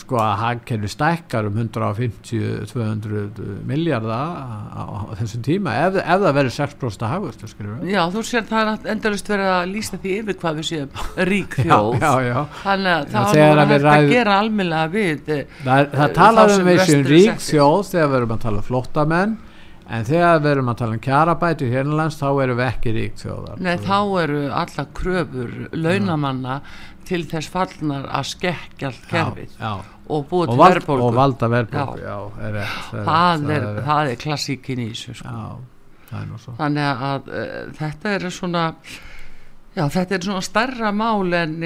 sko að hagkerfi stækkar um 150-200 miljardar á, á þessum tíma ef, ef það verður 6% hagvöxtur skrifur við. Já, þú sér það er endalust verið að lýsa því yfir hvað við séum (laughs) rík Já, þjóð já, já. þannig að Já, það var að hægt að gera almennilega við eh, Það, er- það Eh, talar þá um sem við er rík þjóð þegar við erum að tala um flóttamenn en þegar við erum að tala um kjarabæti hérnlands þá erum við ekki rík þjóðar Nei, þá eru alla kröfur launamanna til þess fallnar að skekkja allt kerfið og Og, til verðbólgu. og valda verðbólgu. Er það, er, það er klassíkin í þessu sko. er þannig að uh, þetta er svona já, þetta er svona starra mál en,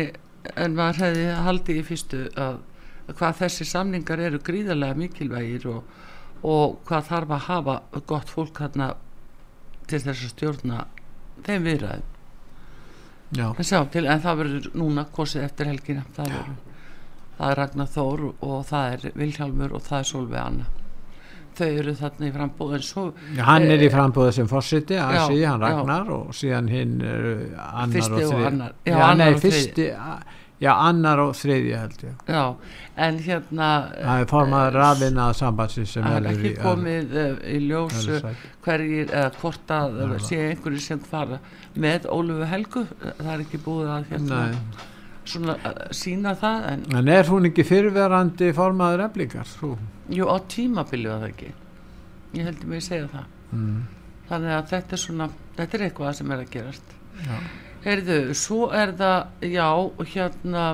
en maður hefði haldið í fyrstu að hvað þessi samningar eru gríðarlega mikilvægir og, og hvað þarf að hafa gott fólk þarna til þess að stjórna þeim viðræðum en, sjá, til, en það verður núna kosið eftir helgina. Það, verður, það er Ragnar Þór og það er Vilhjálmur og það er Solveig Anna. Þau eru þarna í frambúð Já, hann er í frambúðu sem fórsiti Já, hann já. Ragnar og síðan hinn er annar Fyrsti og þriði. Já, annar og þriði held ég. Já, en hérna það er formaður rafina sambandsins sem það er verður ekki í komið uh, í ljós öðru uh, sæti. hverjir eða hvort að sé einhverjir sem fara með Ólöfu Helgu. Það er ekki búið að hérna, svona sína það en en er hún ekki fyrirverandi formaður eflingar? Svo jú á tímabili var það ekki. Ég mig að segja það. Mm. þannig að þetta er svona þetta er eitthvað sem er að gerast. Já, heyrðu, svo er það já, hérna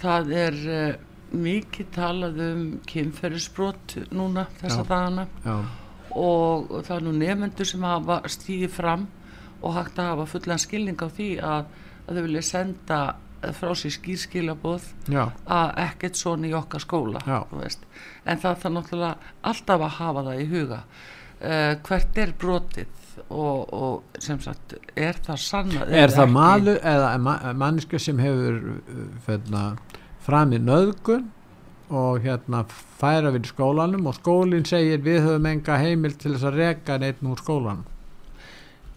það er uh, mikið talað um kynferðisbrot núna þessa Já. dagana. Já, og það er nú nefnendur sem hafa stíðið fram og hægt að hafa fullan skilning á því að, að þau vilja senda frá sér skýrskilaboð að ekkert svona í okkar skóla en það þarf náttúrulega alltaf að hafa það í huga. Uh, hvert er brotið og, og sem sagt er það sannað er eða það malu eða ma manneska sem hefur uh, hérna, framið nöðgun og hérna færa við í skólanum og skólinn segir við höfum enga heimil til þess að reka neitt úr skólanum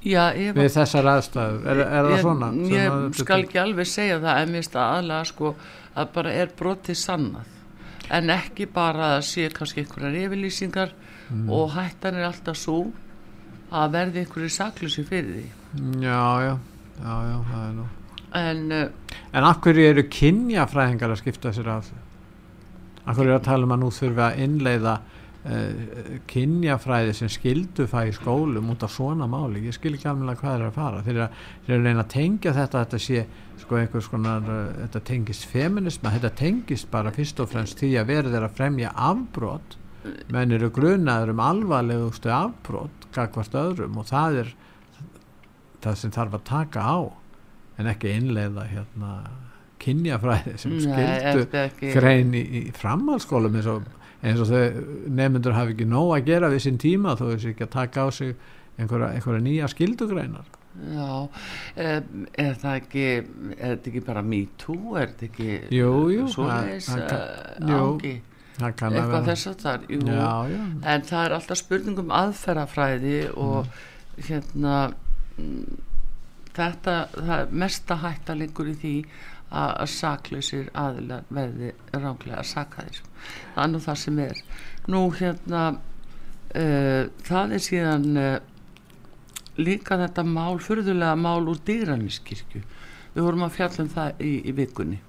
Já, við þessar aðstæður, er, er það ég, svona? sem ég þetta- skal ekki alveg segja það en mér það aðlega sko að bara er brotið sannað en ekki bara að sé kannski einhverjar yfirlýsingar Mm. og hættan er alltaf svo að verði einhverju saklusi fyrir því. Já, já, já, já, það er nú. En uh, en af hverju eru kynjafræðingar að skipta sér af af hverju er að tala um að nú þurfi að innleiða uh, kynjafræði sem skildu það í skólum út af svona máli? Ég skil ekki alveg hvað er að fara. Þeir eru að, reyna að tengja þetta þetta sé sko einhvers konar uh, þetta tengist feminisma, þetta tengist bara fyrst og fremst því að verður að fremja afbrot. Menn eru grunaður um alvarlegustu afbrot gagvart öðrum og það er það sem þarf að taka á en ekki innleiða hérna kynjafræði sem skildu grein í, í framhaldsskólum eins og, eins og þau nefndur hafi ekki nóg að gera við sinn tíma þó þessi ekki að taka á sig einhverja, einhverja nýja skildugreinar já, um, er það ekki er þetta ekki bara me too er þetta ekki Jú, jú, uh, jú, ági eitthvað þess að já, en það er alltaf spurning um aðferðafræði og hérna mm, þetta, það mesta hætta liggur í því að, að saklausir aðilar verði ránglega sakaðir það er nú það sem er. Nú hérna uh, það er síðan uh, líka þetta mál, furðulega mál úr dýraniskirkju við vorum að fjalla um það í, í vikunni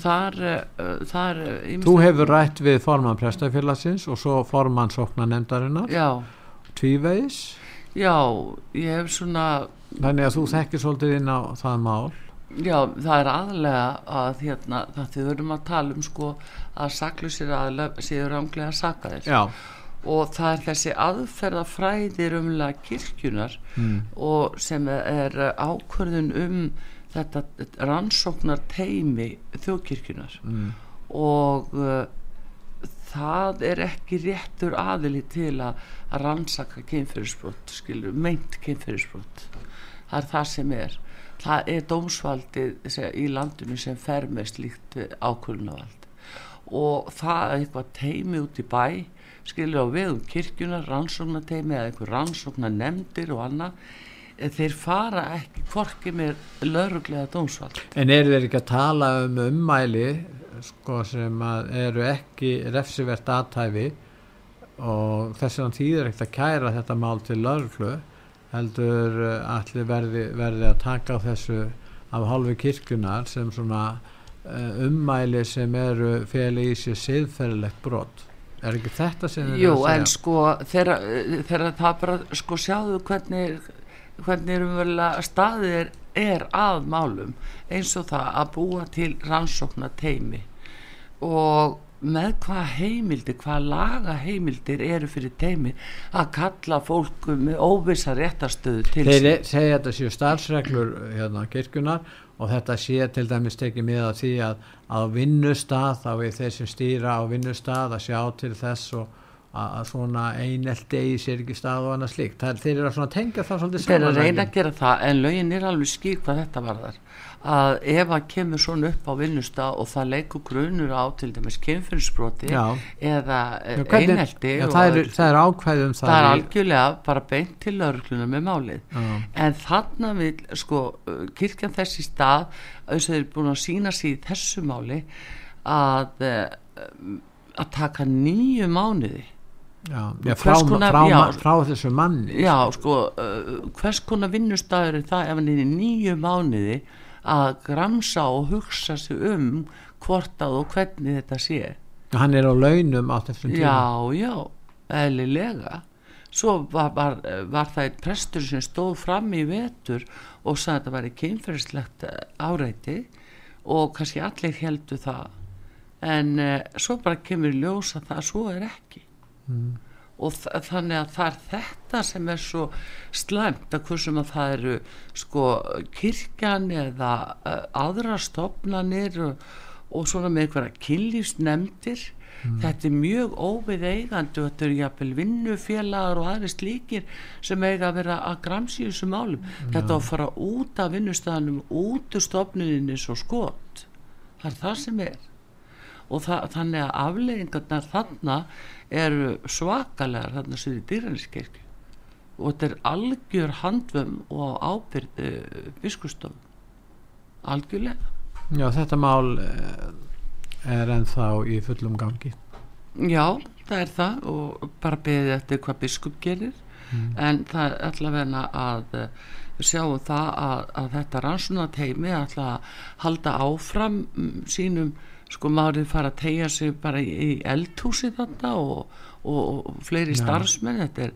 þar, uh, þar uh, ýmislegt- þú hefur rætt við formann prestafélagsins og svo formann sóknanemdarinnar, já, tvívegis. Já, ég hef svona þannig að þú þekkir svolítið inn á það mál. Já, það er aðlega að hérna, þau verðum að tala um sko að saklusir aðlega séu ránglega sakaðir. Já, og það er þessi aðferðafræði rumlega kirkjunar mm. og sem er ákvörðun um þetta rannsóknar teimi þjóðkirkjunar Mm. og uh, það er ekki réttur aðili til að, að rannsaka kynferðisbrott skilur, meint kynferðisbrott það er það sem er. Það er dómsvaldið í landinu sem fer með slíkt ákvörðunavald og það er eitthvað teimi út í bæ skilur á vegum kirkjunar rannsóknateimi eða einhver rannsóknanemndir og annað þeir fara ekki hvorki með lauruglega dómsvald. En eru þeir ekki að tala um ummæli sko, sem að eru ekki refsivert aðtæfi og þess vegna þýðir ekkert að kæra þetta mál til lauruglu heldur allir verði, verði að taka á þessu af hálfu kirkjunar sem svona uh, ummæli sem eru feli í sér siðferðilegt brot. Er ekki þetta sem þeir Jú, eru að en segja? sko þegar, þegar það bara sko sjáðu hvernig hvernig umverulega staðið er, er að málum eins og það að búa til rannsókna teimi og með hvað heimildir, hvað laga heimildir eru fyrir teimi að kalla fólku með óvissa réttastöðu til Þeir sín. e- segja þetta séu starfsreglur hérna kirkjunar og þetta sé til dæmis tekið með að því að á vinnustað þá er þeir sem stýra á vinnustað að sjá til þess og að, að svona einelti eigi sér ekki stað og annað slíkt. Það er, þeir eru að tengja það svolítið Þeir eru að saman, reyna að gera það en lögin er alveg skýr hvað þetta varðar að ef að kemur svona upp á vinnusta og það leikur grunur á til dæmis kynfyrirsbroti Já. eða eh, já, og það, er, það er ákvæðum það, það er algjörlega bara beint til laurugluna með málið Já. en þarna vil sko kirkjan þess í stað eins og þeir eru búin að sína sér í þessu máli að uh, að taka nýju mánuði já, já, frá, konar- frá, já. frá, þessu manni já sko. uh, hvers konar vinnustæður er það ef hann er í nýju mánuði að gramsa og hugsa sig um hvort að og hvernig þetta sé? Hann er á launum á þessum tíma. Já, já, eðlilega. Svo var, var, var það einn prestur sem stóð fram í vetur og sagði að þetta væri kynferðislegt áreiti og kannski allir heldu það. En uh, svo bara kemur í ljós að það svo er ekki Mm. og þa þannig að það er þetta sem er svo slæmt að hversum að það eru sko kirkjan eða uh, aðra stopnanir og, og svona með einhverja kynlífsnefndir. Þetta er mjög óvið eigandi og þetta eru jafnvel vinnufélagar og aðri slíkir sem eiga að vera að gramsi í þessu málum. Þetta á að fara út af vinnustæðanum út úr stopnuninni svo skot. Það er það sem er og það, þannig að afleiðingarnar þarna eru svakalegar þarna sem í dýraniskirkju og þetta er algjör handvum og ábyrð uh, biskustofn algjörlega. Já, þetta mál eh, er ennþá í fullum gangi. Já, það er það. Og bara beðið eftir hvað biskup gerir. En það er allavega að við sjáum það að, að þetta rannsóna teimi ætla að halda áfram mm, sínum sko márið fara að tegja sig bara í, eldhúsi þarna og, og, og fleiri starfsmenn þetta er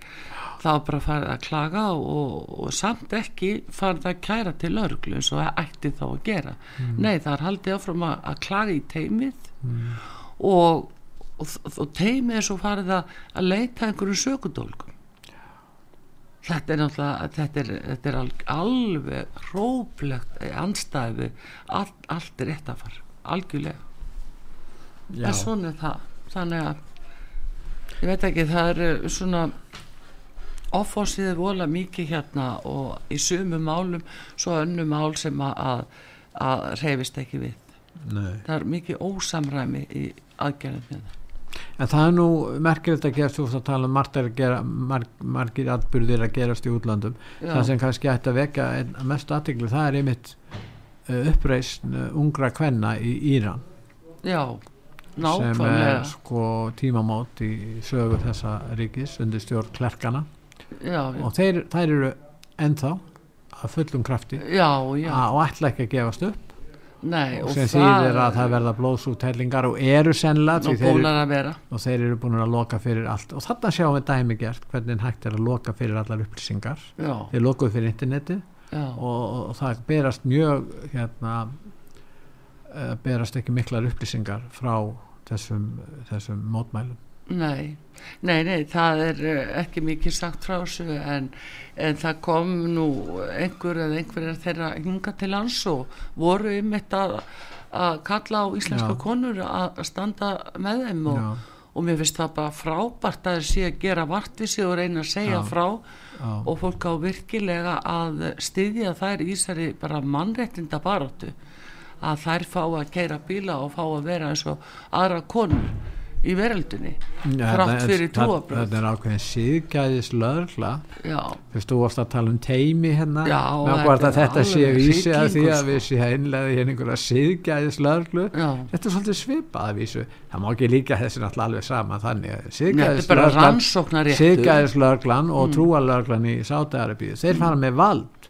þá bara farið að klaga og, og samt ekki farið að kæra til örglu eins og ætti þá að gera. Nei það er haldið áfram að, að klaga í teimið og, og, teimið er svo farið að, að leita einhverju sökudólkum þetta er náttúrulega þetta er, þetta er alveg hróplegt anstæði all, allt er rétt að fara algjörlega já, en svona það. Þannig að ég veit ekki það eru svona offósið er vola mikið hérna og í sumu málum svo önnu mál sem að, að, reyfist ekki við. Nei. Það er mikið ósamræmi í aðgerðum hérna. En það er nú merkilegt að gerast þú veist að tala um margt að gera, marg, margir atbyrðir að gerast í útlandum Já. það sem kannski ætti að einn mest aðtegli það er einmitt uh, uppreisn uh, ungra kvenna í Íran. Já, sem nákvæmlega er sko tímamót í sögu þessa ríkis undir stjórn klerkana já, og þeir, þær eru ennþá að fullum krafti. Já, og ætla ekki að gefast upp. Nei, og sem þýðir að það verða blóðsúthellingar og eru því þeir, og þeir eru búin að loka fyrir allt. Og þarna sjáum við dæmi gert hvernig hægt er að loka fyrir allar upplýsingar. Já, þeir lokuðu fyrir interneti og, og það berast mjög hérna uh, berast ekki miklar upplýsingar frá þessum, þessum mótmælum nei nei, nei, það er eh, ekki mikið sagt frá þessu en, en það kom nú einhver eða einhverjar þeirra hinga til lands og voru einmitt að, að kalla á íslenska Já. konur að standa með þeim og, og mér finnst það bara frábært að þeir sé að gera vart við sig og reyna að segja Já. frá Já. og fólk á virkilega að styðja þær í þessari bara mannréttinda baráttu að þær fá að keira bíla og fá að vera eins og aðra konur í veröldunni Ja, þrátt það- fyrir trúabröð þetta er ákveðin síðgæðis lögla já, Fyrst þú varst að tala um teimi hérna. Já, þetta þetta sé vísi að því að sko. við sé einlega hérna einhverja síðgæðis já, Þetta er svolítið svipað að vísu. Það má ekki líka þessi náttúrulega alveg sama þannig rannsóknaréttur. Síðgæðislöglan og Mm. trúalöglan í Sátaðarabíu Þeir fara með vald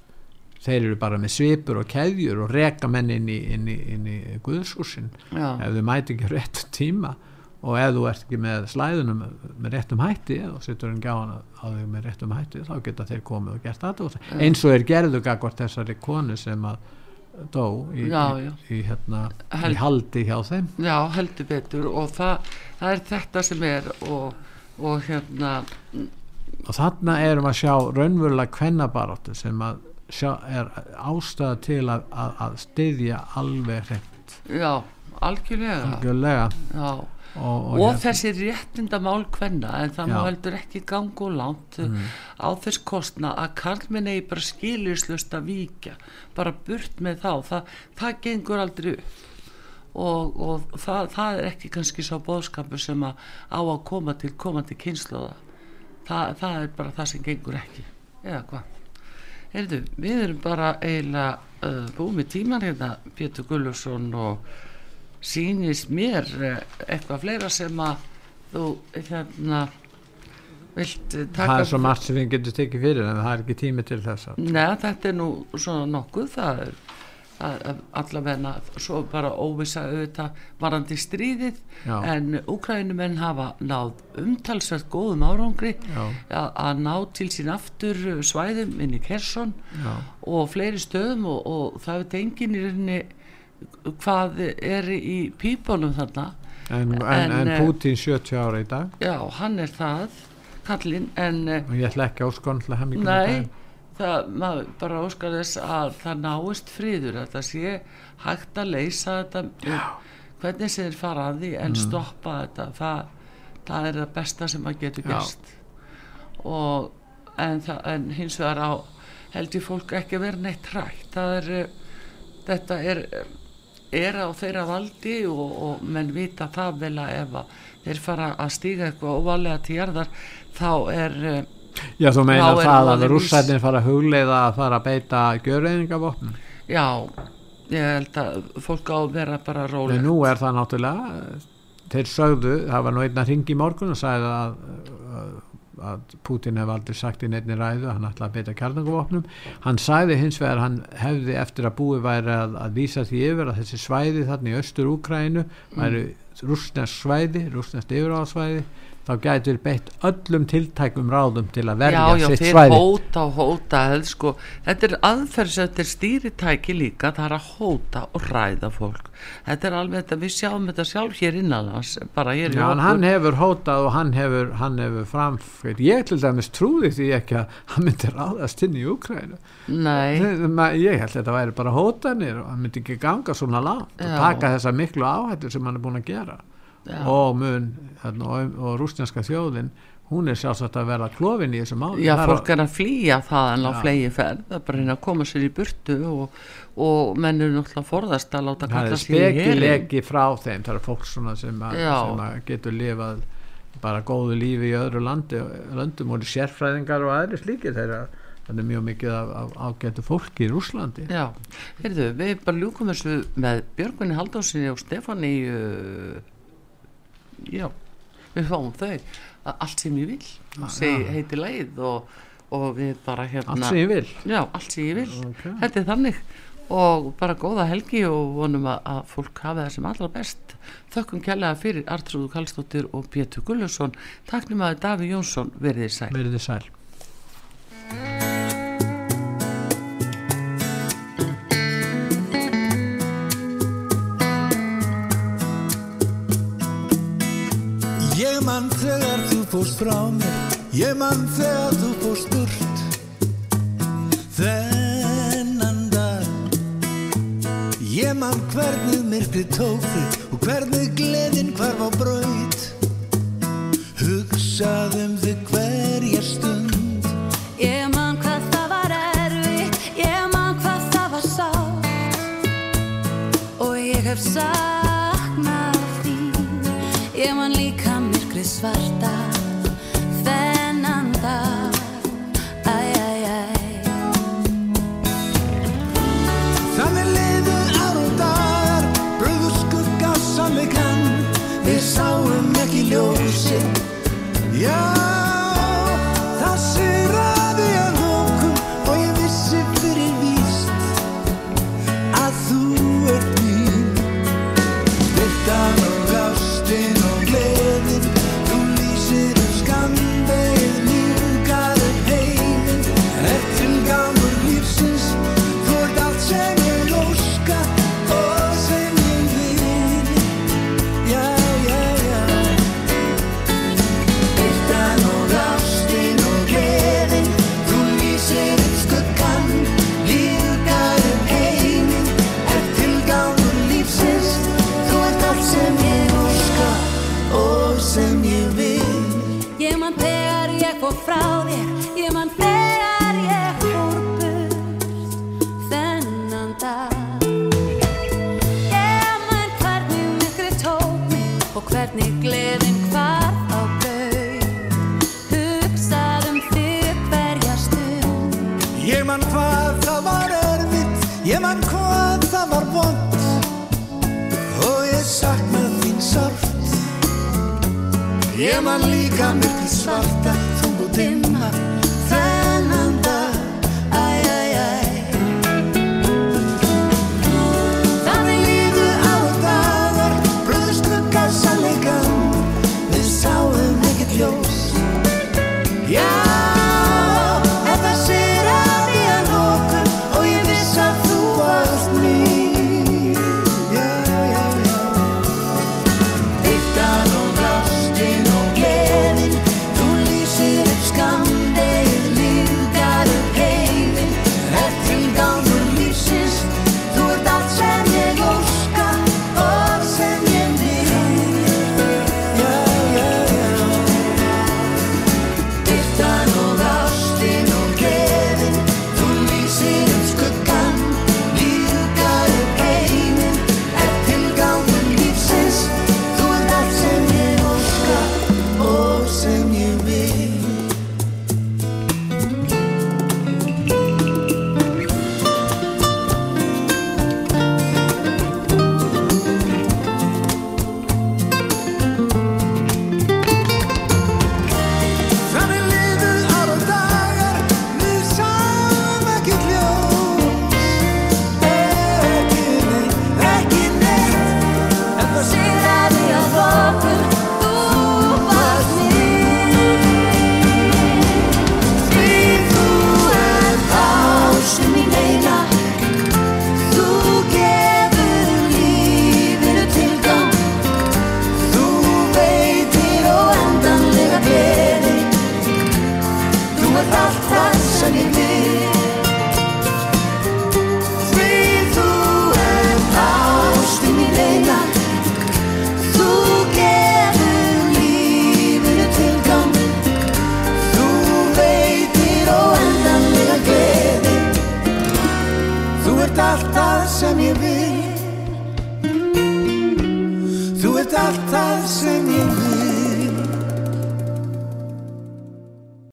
Þeir eru bara með svipur og keðjur og reka menn inn í, inn í, inn í Guðshúsin. Já, ef þau mæti ekki á réttum tíma og ef þú ert ekki með slæðunum með réttum hætti og setur en gáðan á þau með réttum hætti þá geta þeir komið og gert þetta eins og er gerðu gagvart þessari konu sem að dó í, Já, í, já. í, hérna, Held- í haldi hjá þeim. Já, heldur betur. Og það, það er þetta sem er og, og hérna og þarna erum að sjá raunverulega kvennabaráttu sem að er ástæða til að, að, að styðja alveg hreint. Já, algjörlega. Algjörlega. Já. Og, og, og hérna- þessi réttindamál kvenna en það má Já. heldur ekki ganga og langt Mm. á þess kostna að karlminn eigi bara skiljuslust að víkja bara burt með þá. Það, það gengur aldrei upp. Og, og það, það er ekki kannski svo bóðskapur sem að á að koma til komandi kynsluða það, það er bara það sem gengur ekki. Eða hvað Heyrðu, við erum bara eiginlega uh, búið með tíman hérna Pétur Gullursson og sýnist mér uh, eitthvað fleira sem að þú hérna vilt uh, taka það er svo margt sem við getum tekið fyrir en það er ekki tími til þess að Nei, þetta er nú svona nokkuð það er það er allavega svo bara óvisa auðvitað varandi stríðið Já. en Úkrænumenn hafa náð umtalsvert góðum árangri að, að ná til sín aftur svæðum inn í Kersson Já. og fleiri stöðum og, og það veit enginn í rauninni hvað er í pípunum þarna en, en, En, en eh, Putin 70 ára í dag já, hann er það kallinn, en eh, ég ætla ekki áskonlega hemmingum nei það, maður bara óskar þess að það náist friður að það sé hægt að leysa þetta upp, hvernig þeir fara að því en stoppa þetta það, það er það besta sem að getur Já. og en, það, en hins vegar á held ég fólk ekki að vera neitt hrætt. Það er eh, þetta er er á þeirra valdi og, og menn vita það vel að ef þeir fara að stíga eitthvað óvalega til jarðar þá er eh, Já, þú er það að alveg rússætin fara að hugleiða að fara að beita gjörreiðingavopnum Já, ég held að fólk á að vera bara en róleg nú er það náttúrulega þeir sögðu, það var nú einn að ringi í morgun og sagði að, að, Putin hef aldrei sagt í neittni ræðu að hann ætla að beita kjarnangavopnum hann sagði hins vegar hann hefði eftir að búi væri að, að vísa því yfir að þessi svæði þarna í austur Úkrænu væri rússnesk svæði, rússnesk yfiráðsvæði þá gætur beitt öllum tiltækum ráðum til að verja Já, já, sitt þeir svæði hóta og hóta sko. Þetta er aðferð sem þetta er stýritæki líka, það er að hóta og ræða fólk. Þetta er alveg þetta, við sjáum þetta sjálf hér innanlands, bara hér í Já, en okkur. hann hefur hótað og hann hefur, hann hefur framfætt, ég til dæmis trúði því ekki að hann myndi ráðast inn í Úkrænu Nei, ég held að þetta væri bara hótanir og hann myndi ekki ganga svona langt og Já. taka þessa miklu áhættu sem hann er búin að gera Já. Og mun þarna, og, og rústjanska þjóðin hún er sjálfsagt að vera klofin í þessu máli. Já, Það er fólk er að flýja það en á flegi ferð, það er bara reyna að koma sér í burtu og, og menn eru náttúrulega forðast að láta það kalla er sér í herin. spekilegi frá þeim. Það er fólk svona sem, að, sem að getur lifað bara góðu lífi í öðru landi, löndum og sérfræðingar og aðri slíkir þeirra. Það er mjög mikið af, af ágætu fólki í Rúslandi Já, heyrðu, við bara ljúkum þessu með Björgunni Haldósinni og Stefáni uh, já, við fáum þau. Allt sem ég vil. Ah, seg, heiti leið og, og við bara hérna allt sem ég vil, já, sem ég vil. Okay. þetta er þannig. Og bara góða helgi og vonum að, að fólk hafa það sem allra best. Þökkum kjælega fyrir Artrúðu Kallstóttir og Pétur Gullusson taknum að Daví Jónsson. Verðið sæl. Verðið sæl. mann þegar þú fórst frá mér. Ég mann þegar þú fórst burt. Þennan dag. Ég mann hvernig myrkri tófi Og hvernig gleðin hvarf á braut. Hugsaðum þig hverja stund. Ég mann hvað það var erfi Ég mann hvað það var sátt Og ég hef sagt svarta þennan dag. Æj, æj, æj Þannig liðu ár og dagar Bröður skugga sannleikann Við sáum ekki ljósi Já